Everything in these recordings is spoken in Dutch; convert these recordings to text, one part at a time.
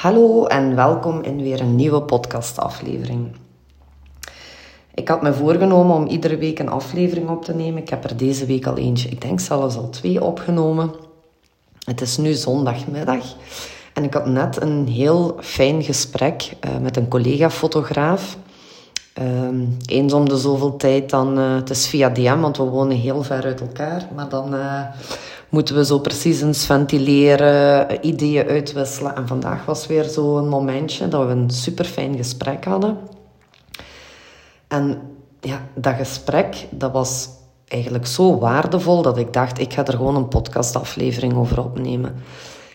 Hallo en welkom in weer een nieuwe podcastaflevering. Ik had me voorgenomen om iedere week een aflevering op te nemen. Ik heb er deze week al eentje, ik denk zelfs al twee opgenomen. Het is nu zondagmiddag en ik had net een heel fijn gesprek uh, met een collega-fotograaf. Uh, eens om de zoveel tijd dan, uh, het is via DM, want we wonen heel ver uit elkaar, maar dan uh, moeten we zo precies eens ventileren, ideeën uitwisselen. En vandaag was weer zo'n momentje dat we een super fijn gesprek hadden. En ja, dat gesprek, dat was eigenlijk zo waardevol dat ik dacht, ik ga er gewoon een podcastaflevering over opnemen.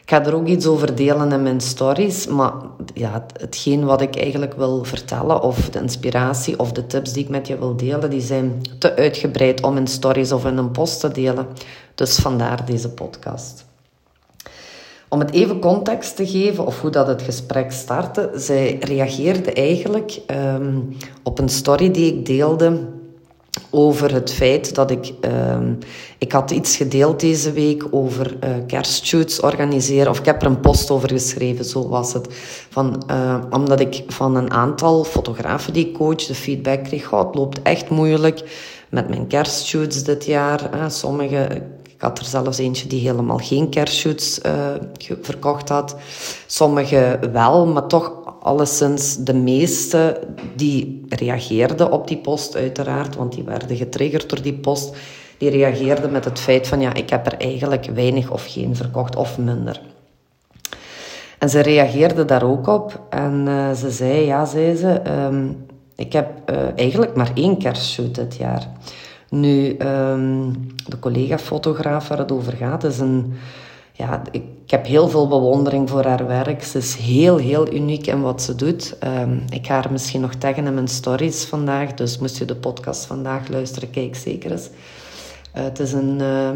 Ik ga er ook iets over delen in mijn stories, maar ja, hetgeen wat ik eigenlijk wil vertellen, of de inspiratie of de tips die ik met je wil delen, die zijn te uitgebreid om in stories of in een post te delen. Dus vandaar deze podcast. Om het even context te geven of hoe dat het gesprek startte, zij reageerde eigenlijk um, op een story die ik deelde over het feit dat ik... Um, ik had iets gedeeld deze week over uh, kerstshoots organiseren. Of ik heb er een post over geschreven, zo was het. Van, uh, omdat ik van een aantal fotografen die ik coach de feedback kreeg... Het loopt echt moeilijk met mijn kerstshoots dit jaar. Uh, sommige... Ik had er zelfs eentje die helemaal geen kerstshoots verkocht had. Sommige wel, maar toch alleszins de meeste die reageerden op die post uiteraard, want die werden getriggerd door die post, die reageerden met het feit van ja, ik heb er eigenlijk weinig of geen verkocht of minder. En ze reageerde daar ook op en uh, ze zei, ja, zei ze, um, ik heb uh, eigenlijk maar één kerstshoot dit jaar. Nu, um, de collega-fotograaf waar het over gaat, is een ja, ik, ik, heb heel veel bewondering voor haar werk. Ze is heel, heel uniek in wat ze doet. Um, ik ga haar misschien nog taggen in mijn stories vandaag. Dus moest je de podcast vandaag luisteren, kijk zeker eens. Uh, het is een uh,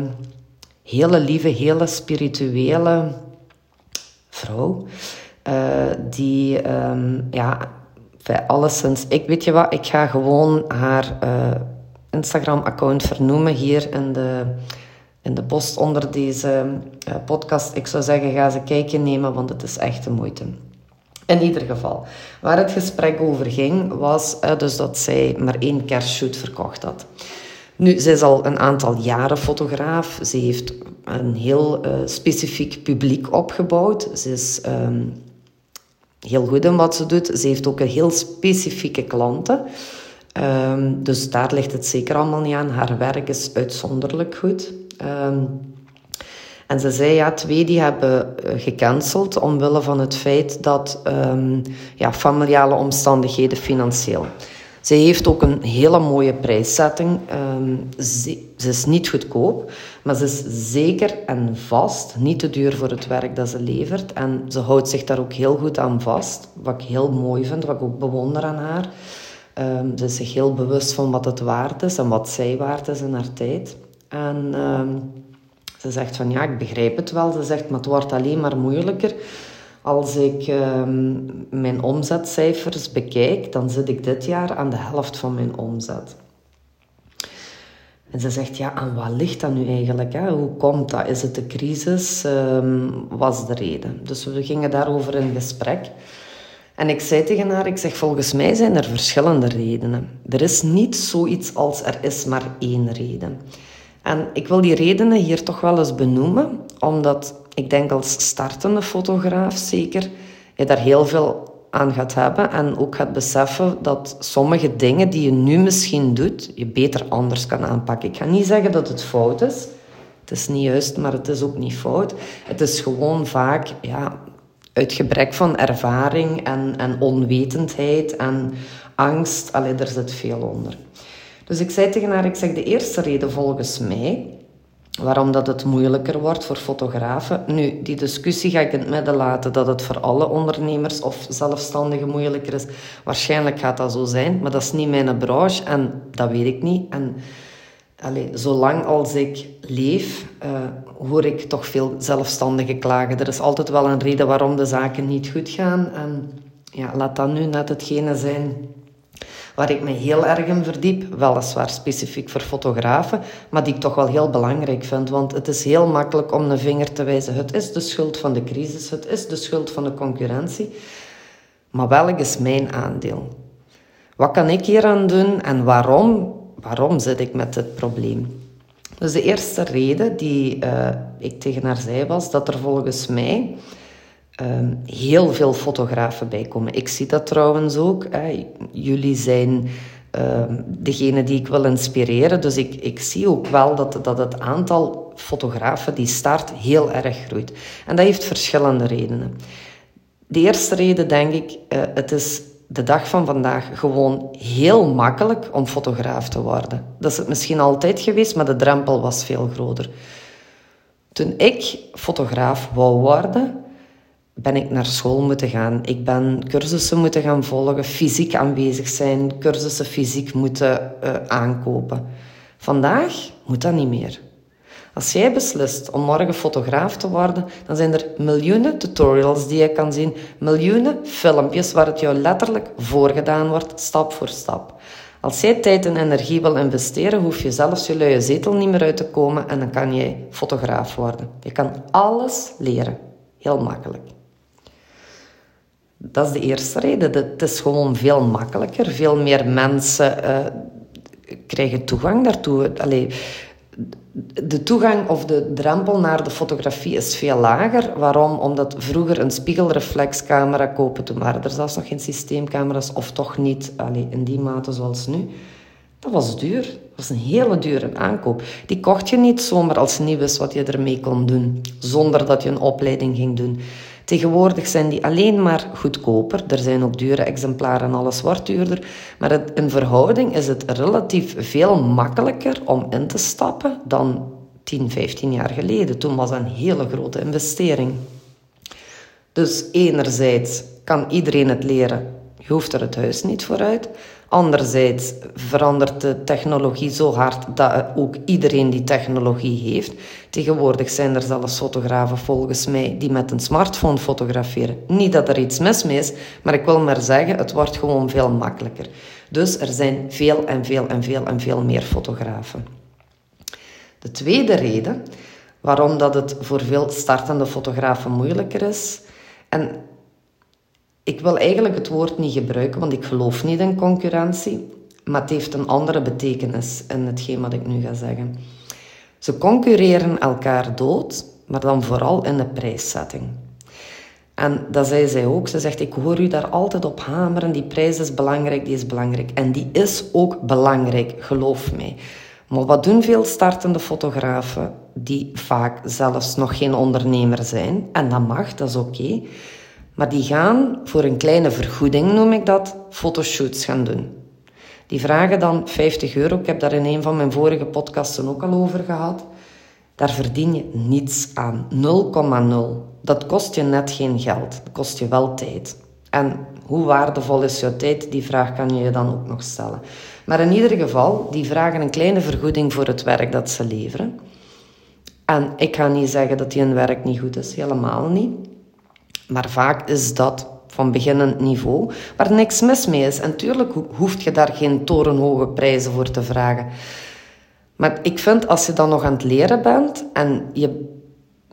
hele lieve, hele spirituele vrouw. Uh, die, um, ja, alleszins... Ik weet je wat, ik ga gewoon haar Instagram-account vernoemen hier in de in de post onder deze uh, podcast. Ik zou zeggen, ga ze kijkje nemen, want het is echt de moeite. In ieder geval, waar het gesprek over ging, was uh, dus dat zij maar één kerstshoot verkocht had. Nu, zij is al een aantal jaren fotograaf. Ze heeft een heel uh, specifiek publiek opgebouwd. Ze is um, heel goed in wat ze doet. Ze heeft ook een heel specifieke klanten. Um, dus daar ligt het zeker allemaal niet aan. Haar werk is uitzonderlijk goed. Um, en ze zei, ja, twee die hebben eh, gecanceld omwille van het feit dat um, ja, familiale omstandigheden financieel. Ze heeft ook een hele mooie prijszetting. Um, ze, is niet goedkoop, maar ze is zeker en vast niet te duur voor het werk dat ze levert. En ze houdt zich daar ook heel goed aan vast, wat ik heel mooi vind, wat ik ook bewonder aan haar. Ze is zich heel bewust van wat het waard is en wat zij waard is in haar tijd. En um, ze zegt van ja, ik begrijp het wel. Ze zegt, maar het wordt alleen maar moeilijker. Als ik um, mijn omzetcijfers bekijk, dan zit ik dit jaar aan de helft van mijn omzet. En ze zegt, ja, aan wat ligt dat nu eigenlijk? Hè? Hoe komt dat? Is het de crisis? Um, was de reden? Dus we gingen daarover in gesprek. En ik zei tegen haar, ik zeg, volgens mij zijn er verschillende redenen. Er is niet zoiets als er is maar één reden. En ik wil die redenen hier toch wel eens benoemen, omdat ik denk als startende fotograaf zeker je daar heel veel aan gaat hebben en ook gaat beseffen dat sommige dingen die je nu misschien doet, je beter anders kan aanpakken. Ik ga niet zeggen dat het fout is. Het is niet juist, maar het is ook niet fout. Het is gewoon vaak ja, uit gebrek van ervaring en, en onwetendheid en angst. Allee, er zit veel onder. Dus ik zei tegen haar, ik zeg de eerste reden volgens mij, waarom dat het moeilijker wordt voor fotografen. Nu, die discussie ga ik in het midden laten dat het voor alle ondernemers of zelfstandigen moeilijker is. Waarschijnlijk gaat dat zo zijn, maar dat is niet mijn branche en dat weet ik niet. En allez, zolang als ik leef, uh, hoor ik toch veel zelfstandigen klagen. Er is altijd wel een reden waarom de zaken niet goed gaan. En ja, laat dat nu net hetgene zijn waar ik me heel erg in verdiep, weliswaar specifiek voor fotografen, maar die ik toch wel heel belangrijk vind. Want het is heel makkelijk om een vinger te wijzen. Het is de schuld van de crisis, het is de schuld van de concurrentie. Maar welk is mijn aandeel? Wat kan ik hier aan doen en waarom, waarom zit ik met dit probleem? Dus de eerste reden die uh, ik tegen haar zei was dat er volgens mij um, heel veel fotografen bij komen. Ik zie dat trouwens ook. Hè. Jullie zijn um, degene die ik wil inspireren. Dus ik, ik zie ook wel dat, dat het aantal fotografen die start heel erg groeit. En dat heeft verschillende redenen. De eerste reden denk ik, uh, het is de dag van vandaag gewoon heel makkelijk om fotograaf te worden. Dat is het misschien altijd geweest, maar de drempel was veel groter. Toen ik fotograaf wou worden, ben ik naar school moeten gaan. Ik ben cursussen moeten gaan volgen, fysiek aanwezig zijn, cursussen fysiek moeten uh, aankopen. Vandaag moet dat niet meer. Als jij beslist om morgen fotograaf te worden, dan zijn er miljoenen tutorials die je kan zien, miljoenen filmpjes waar het jou letterlijk voorgedaan wordt, stap voor stap. Als jij tijd en energie wil investeren, hoef je zelfs je luie zetel niet meer uit te komen en dan kan jij fotograaf worden. Je kan alles leren. Heel makkelijk. Dat is de eerste reden. Het is gewoon veel makkelijker. Veel meer mensen uh, krijgen toegang daartoe. Allee, de toegang of de drempel naar de fotografie is veel lager. Waarom? Omdat vroeger een spiegelreflexcamera kopen, toen waren er zelfs nog geen systeemcamera's, of toch niet allee, in die mate zoals nu. Dat was duur. Dat was een hele dure aankoop. Die kocht je niet zomaar als wist wat je ermee kon doen, zonder dat je een opleiding ging doen. Tegenwoordig zijn die alleen maar goedkoper. Er zijn ook dure exemplaren en alles wordt duurder. Maar in verhouding is het relatief veel makkelijker om in te stappen dan 10, 15 jaar geleden. Toen was dat een hele grote investering. Dus enerzijds kan iedereen het leren. Je hoeft er het huis niet voor uit. Anderzijds verandert de technologie zo hard dat ook iedereen die technologie heeft. Tegenwoordig zijn er zelfs fotografen volgens mij die met een smartphone fotograferen. Niet dat er iets mis mee is, maar ik wil maar zeggen, het wordt gewoon veel makkelijker. Dus er zijn veel en veel en veel en veel meer fotografen. De tweede reden waarom dat het voor veel startende fotografen moeilijker is, en ik wil eigenlijk het woord niet gebruiken, want ik geloof niet in concurrentie. Maar het heeft een andere betekenis in hetgeen wat ik nu ga zeggen. Ze concurreren elkaar dood, maar dan vooral in de prijszetting. En dat zei zij ook. Ze zegt, ik hoor u daar altijd op hameren. Die prijs is belangrijk, die is belangrijk. En die is ook belangrijk, geloof mij. Maar wat doen veel startende fotografen, die vaak zelfs nog geen ondernemer zijn? En dat mag, dat is oké. Maar die gaan voor een kleine vergoeding, noem ik dat, fotoshoots gaan doen. Die vragen dan 50 euro. Ik heb daar in een van mijn vorige podcasten ook al over gehad. Daar verdien je niets aan. 0,0. Dat kost je net geen geld. Dat kost je wel tijd. En hoe waardevol is jouw tijd? Die vraag kan je je dan ook nog stellen. Maar in ieder geval, die vragen een kleine vergoeding voor het werk dat ze leveren. En ik ga niet zeggen dat die hun werk niet goed is, helemaal niet. Maar vaak is dat van beginnend niveau, waar niks mis mee is. En tuurlijk hoef je daar geen torenhoge prijzen voor te vragen. Maar ik vind als je dan nog aan het leren bent en je,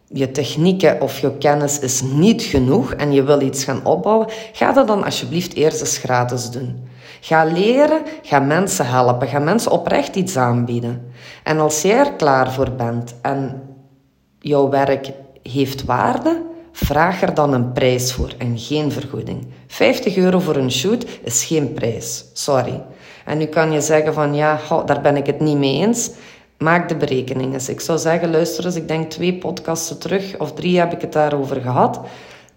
je technieken of je kennis is niet genoeg en je wil iets gaan opbouwen, ga dat dan alsjeblieft eerst eens gratis doen. Ga leren, ga mensen helpen, ga mensen oprecht iets aanbieden. En als jij er klaar voor bent en jouw werk heeft waarde, Vraag er dan een prijs voor en geen vergoeding. 50 euro voor een shoot is geen prijs. Sorry. En nu kan je zeggen van ja, daar ben ik het niet mee eens. Maak de berekeningen. Ik zou zeggen, luister eens, ik denk twee podcasten terug of drie heb ik het daarover gehad.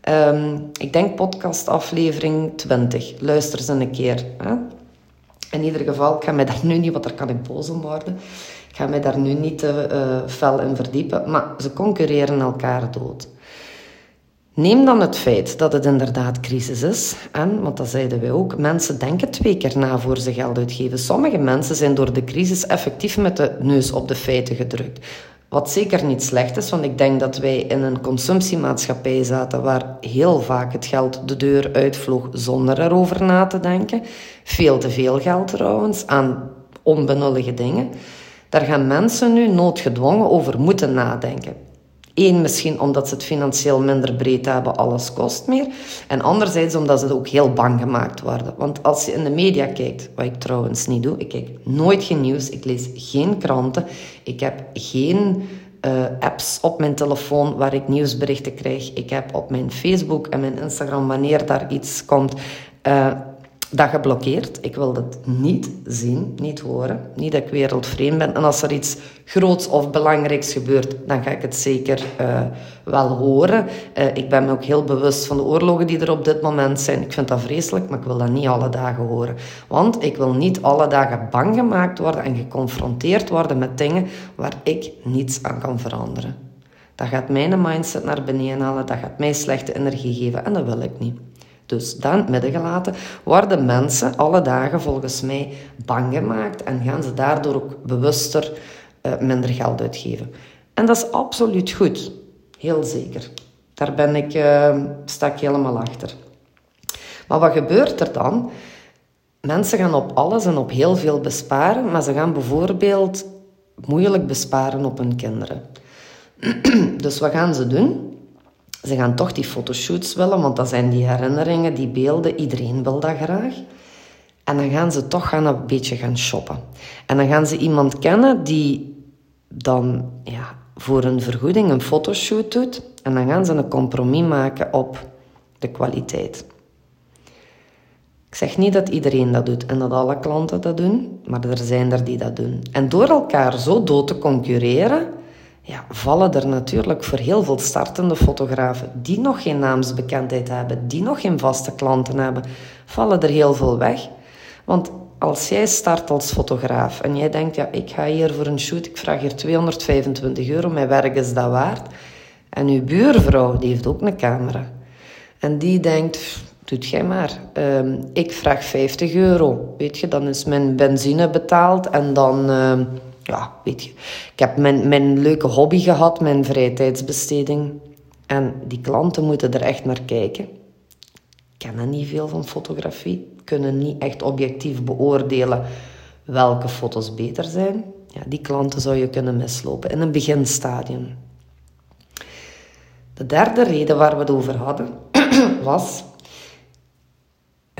Um, ik denk podcast aflevering 20. Luister eens een keer. Hè? In ieder geval, ik ga mij daar nu niet, want daar kan ik boos om worden. Ik ga mij daar nu niet te uh, fel in verdiepen. Maar ze concurreren elkaar dood. Neem dan het feit dat het inderdaad crisis is. En, want dat zeiden wij ook, mensen denken twee keer na voor ze geld uitgeven. Sommige mensen zijn door de crisis effectief met de neus op de feiten gedrukt. Wat zeker niet slecht is, want ik denk dat wij in een consumptiemaatschappij zaten waar heel vaak het geld de deur uitvloog zonder erover na te denken. Veel te veel geld trouwens aan onbenullige dingen. Daar gaan mensen nu noodgedwongen over moeten nadenken. Eén, misschien omdat ze het financieel minder breed hebben, alles kost meer. En anderzijds omdat ze ook heel bang gemaakt worden. Want als je in de media kijkt, wat ik trouwens niet doe, ik kijk nooit geen nieuws, ik lees geen kranten, ik heb geen uh, apps op mijn telefoon waar ik nieuwsberichten krijg. Ik heb op mijn Facebook en mijn Instagram, wanneer daar iets komt, uh, dat geblokkeerd. Ik wil dat niet zien, niet horen. Niet dat ik wereldvreemd ben. En als er iets groots of belangrijks gebeurt, dan ga ik het zeker uh, wel horen. Uh, ik ben me ook heel bewust van de oorlogen die er op dit moment zijn. Ik vind dat vreselijk, maar ik wil dat niet alle dagen horen. Want ik wil niet alle dagen bang gemaakt worden en geconfronteerd worden met dingen waar ik niets aan kan veranderen. Dat gaat mijn mindset naar beneden halen, dat gaat mij slechte energie geven en dat wil ik niet. Dus dan midden gelaten, worden mensen alle dagen volgens mij bang gemaakt en gaan ze daardoor ook bewuster uh, minder geld uitgeven. En dat is absoluut goed, heel zeker. Daar ben ik, uh, sta ik helemaal achter. Maar wat gebeurt er dan? Mensen gaan op alles en op heel veel besparen, maar ze gaan bijvoorbeeld moeilijk besparen op hun kinderen. dus wat gaan ze doen? Ze gaan toch die fotoshoots willen, want dat zijn die herinneringen, die beelden. Iedereen wil dat graag. En dan gaan ze toch gaan een beetje gaan shoppen. En dan gaan ze iemand kennen die dan ja, voor een vergoeding een fotoshoot doet. En dan gaan ze een compromis maken op de kwaliteit. Ik zeg niet dat iedereen dat doet en dat alle klanten dat doen, maar er zijn er die dat doen. En door elkaar zo dood te concurreren, ja, vallen er natuurlijk voor heel veel startende fotografen die nog geen naamsbekendheid hebben, die nog geen vaste klanten hebben, vallen er heel veel weg. Want als jij start als fotograaf en jij denkt, ja, ik ga hier voor een shoot, ik vraag hier 225 euro, mijn werk is dat waard. En uw buurvrouw, die heeft ook een camera. En die denkt, doet jij maar. Ehm, ik vraag 50 euro. Weet je, dan is mijn benzine betaald en dan... Uh, ja, weet je. Ik heb mijn, mijn leuke hobby gehad, mijn vrije tijdsbesteding. En die klanten moeten er echt naar kijken. Kennen niet veel van fotografie. Kunnen niet echt objectief beoordelen welke foto's beter zijn. Ja, die klanten zou je kunnen mislopen in een beginstadium. De derde reden waar we het over hadden was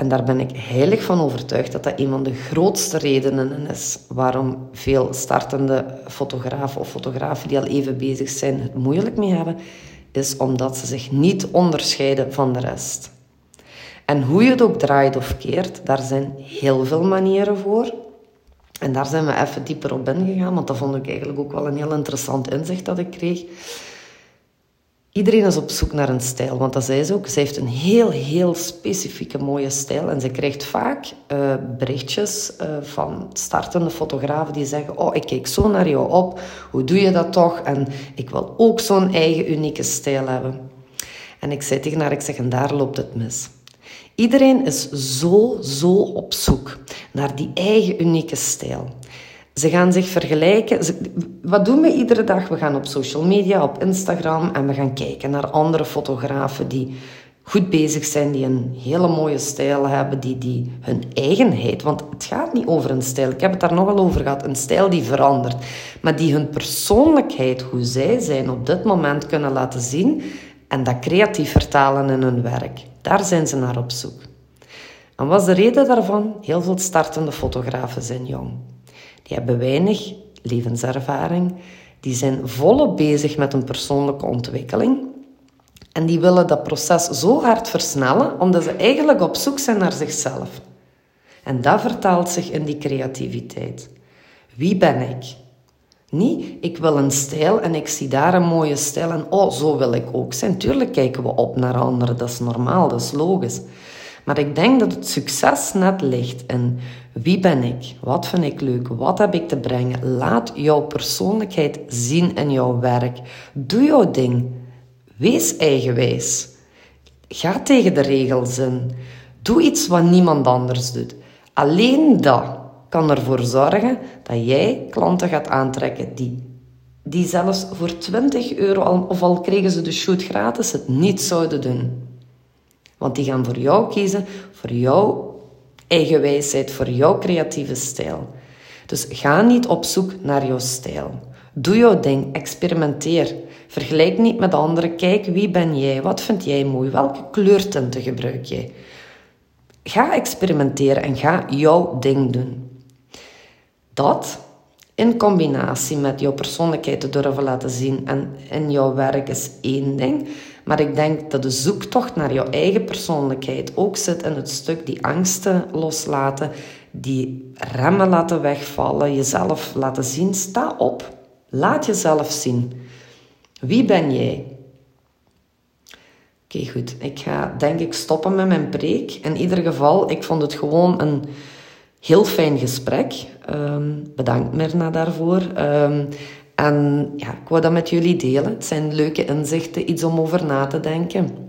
en daar ben ik heilig van overtuigd dat dat een van de grootste redenen is waarom veel startende fotografen of fotografen die al even bezig zijn het moeilijk mee hebben, is omdat ze zich niet onderscheiden van de rest. En hoe je het ook draait of keert, daar zijn heel veel manieren voor. En daar zijn we even dieper op ingegaan, want dat vond ik eigenlijk ook wel een heel interessant inzicht dat ik kreeg. Iedereen is op zoek naar een stijl, want dat zei ze ook. Ze heeft een heel, heel specifieke mooie stijl. En ze krijgt vaak uh, berichtjes uh, van startende fotografen die zeggen: Oh, ik kijk zo naar jou op. Hoe doe je dat toch? En ik wil ook zo'n eigen unieke stijl hebben. En ik zei tegen haar: Ik zeg, en daar loopt het mis. Iedereen is zo, zo op zoek naar die eigen unieke stijl. Ze gaan zich vergelijken. wat doen we iedere dag? We gaan op social media, op Instagram en we gaan kijken naar andere fotografen die goed bezig zijn, die een hele mooie stijl hebben, die, die hun eigenheid, want het gaat niet over een stijl, ik heb het daar nogal over gehad, een stijl die verandert, maar die hun persoonlijkheid, hoe zij zijn op dit moment kunnen laten zien en dat creatief vertalen in hun werk. Daar zijn ze naar op zoek. En wat is de reden daarvan? Heel veel startende fotografen zijn jong. Die hebben weinig levenservaring. Die zijn volop bezig met een persoonlijke ontwikkeling. En die willen dat proces zo hard versnellen, omdat ze eigenlijk op zoek zijn naar zichzelf. En dat vertaalt zich in die creativiteit. Wie ben ik? Niet, ik wil een stijl en ik zie daar een mooie stijl en oh, zo wil ik ook zijn. Tuurlijk kijken we op naar anderen, dat is normaal, dat is logisch. Maar ik denk dat het succes net ligt in wie ben ik? Wat vind ik leuk? Wat heb ik te brengen? Laat jouw persoonlijkheid zien in jouw werk. Doe jouw ding. Wees eigenwijs. Ga tegen de regels in. Doe iets wat niemand anders doet. Alleen dat kan ervoor zorgen dat jij klanten gaat aantrekken die die zelfs voor 20 euro, of al kregen ze de shoot gratis, het niet zouden doen. Want die gaan voor jou kiezen, voor jouw eigen wijsheid, voor jouw creatieve stijl. Dus ga niet op zoek naar jouw stijl. Doe jouw ding, experimenteer. Vergelijk niet met anderen. Kijk, wie ben jij? Wat vind jij mooi? Welke kleurtinten gebruik jij? Ga experimenteren en ga jouw ding doen. Dat in combinatie met jouw persoonlijkheid te durven laten zien en in jouw werk is één ding. Maar ik denk dat de zoektocht naar jouw eigen persoonlijkheid ook zit in het stuk die angsten loslaten, die remmen laten wegvallen, jezelf laten zien. Sta op. Laat jezelf zien. Wie ben jij? Oké, goed. Ik ga denk ik stoppen met mijn preek. In ieder geval, ik vond het gewoon een heel fijn gesprek. Um, bedankt Mirna daarvoor. Um, en ja, ik wou dat met jullie delen. Het zijn leuke inzichten, iets om over na te denken.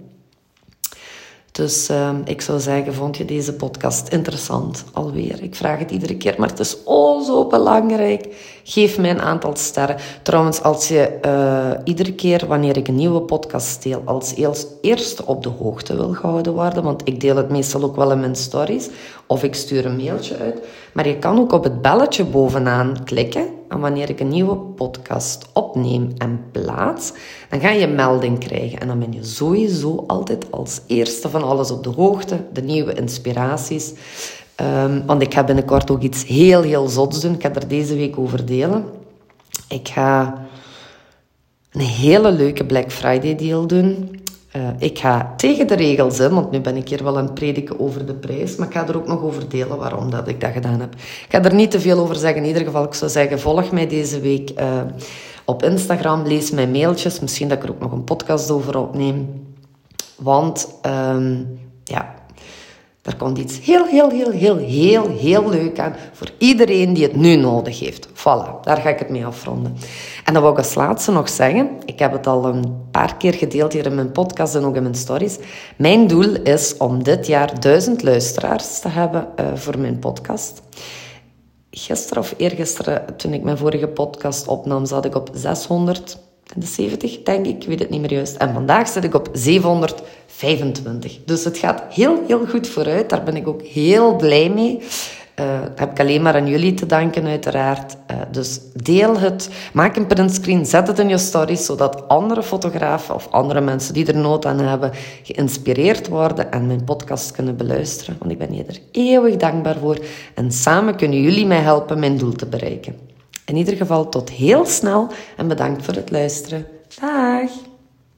Dus uh, ik zou zeggen, vond je deze podcast interessant alweer? Ik vraag het iedere keer, maar het is oh zo belangrijk. Geef mij een aantal sterren. Trouwens, als je uh, iedere keer wanneer ik een nieuwe podcast deel, als eerste op de hoogte wil gehouden worden, want ik deel het meestal ook wel in mijn stories, of ik stuur een mailtje uit. Maar je kan ook op het belletje bovenaan klikken. En wanneer ik een nieuwe podcast opneem en plaats, dan ga je melding krijgen. En dan ben je sowieso altijd als eerste van alles op de hoogte, de nieuwe inspiraties. Um, want ik ga binnenkort ook iets heel, heel zots doen. Ik ga er deze week over delen. Ik ga een hele leuke Black Friday deal doen. Uh, ik ga tegen de regels in, want nu ben ik hier wel aan het prediken over de prijs, maar ik ga er ook nog over delen waarom dat ik dat gedaan heb. Ik ga er niet te veel over zeggen. In ieder geval, ik zou zeggen, volg mij deze week uh, op Instagram, lees mijn mailtjes. Misschien dat ik er ook nog een podcast over opneem. Want um, ja, er komt iets heel, heel, heel, heel, heel, heel leuk aan voor iedereen die het nu nodig heeft. Voilà, daar ga ik het mee afronden. En dan wil ik als laatste nog zeggen, ik heb het al een paar keer gedeeld hier in mijn podcast en ook in mijn stories. Mijn doel is om dit jaar duizend luisteraars te hebben uh, voor mijn podcast. Gisteren of eergisteren, toen ik mijn vorige podcast opnam, zat ik op 670, denk ik. Ik weet het niet meer juist. En vandaag zit ik op 700. 25. Dus het gaat heel, heel goed vooruit. Daar ben ik ook heel blij mee. Uh, heb ik alleen maar aan jullie te danken, uiteraard. Uh, dus deel het, maak een printscreen, zet het in je stories, zodat andere fotografen of andere mensen die er nood aan hebben, geïnspireerd worden en mijn podcast kunnen beluisteren. Want ik ben je er eeuwig dankbaar voor. En samen kunnen jullie mij helpen mijn doel te bereiken. In ieder geval tot heel snel en bedankt voor het luisteren. Dag!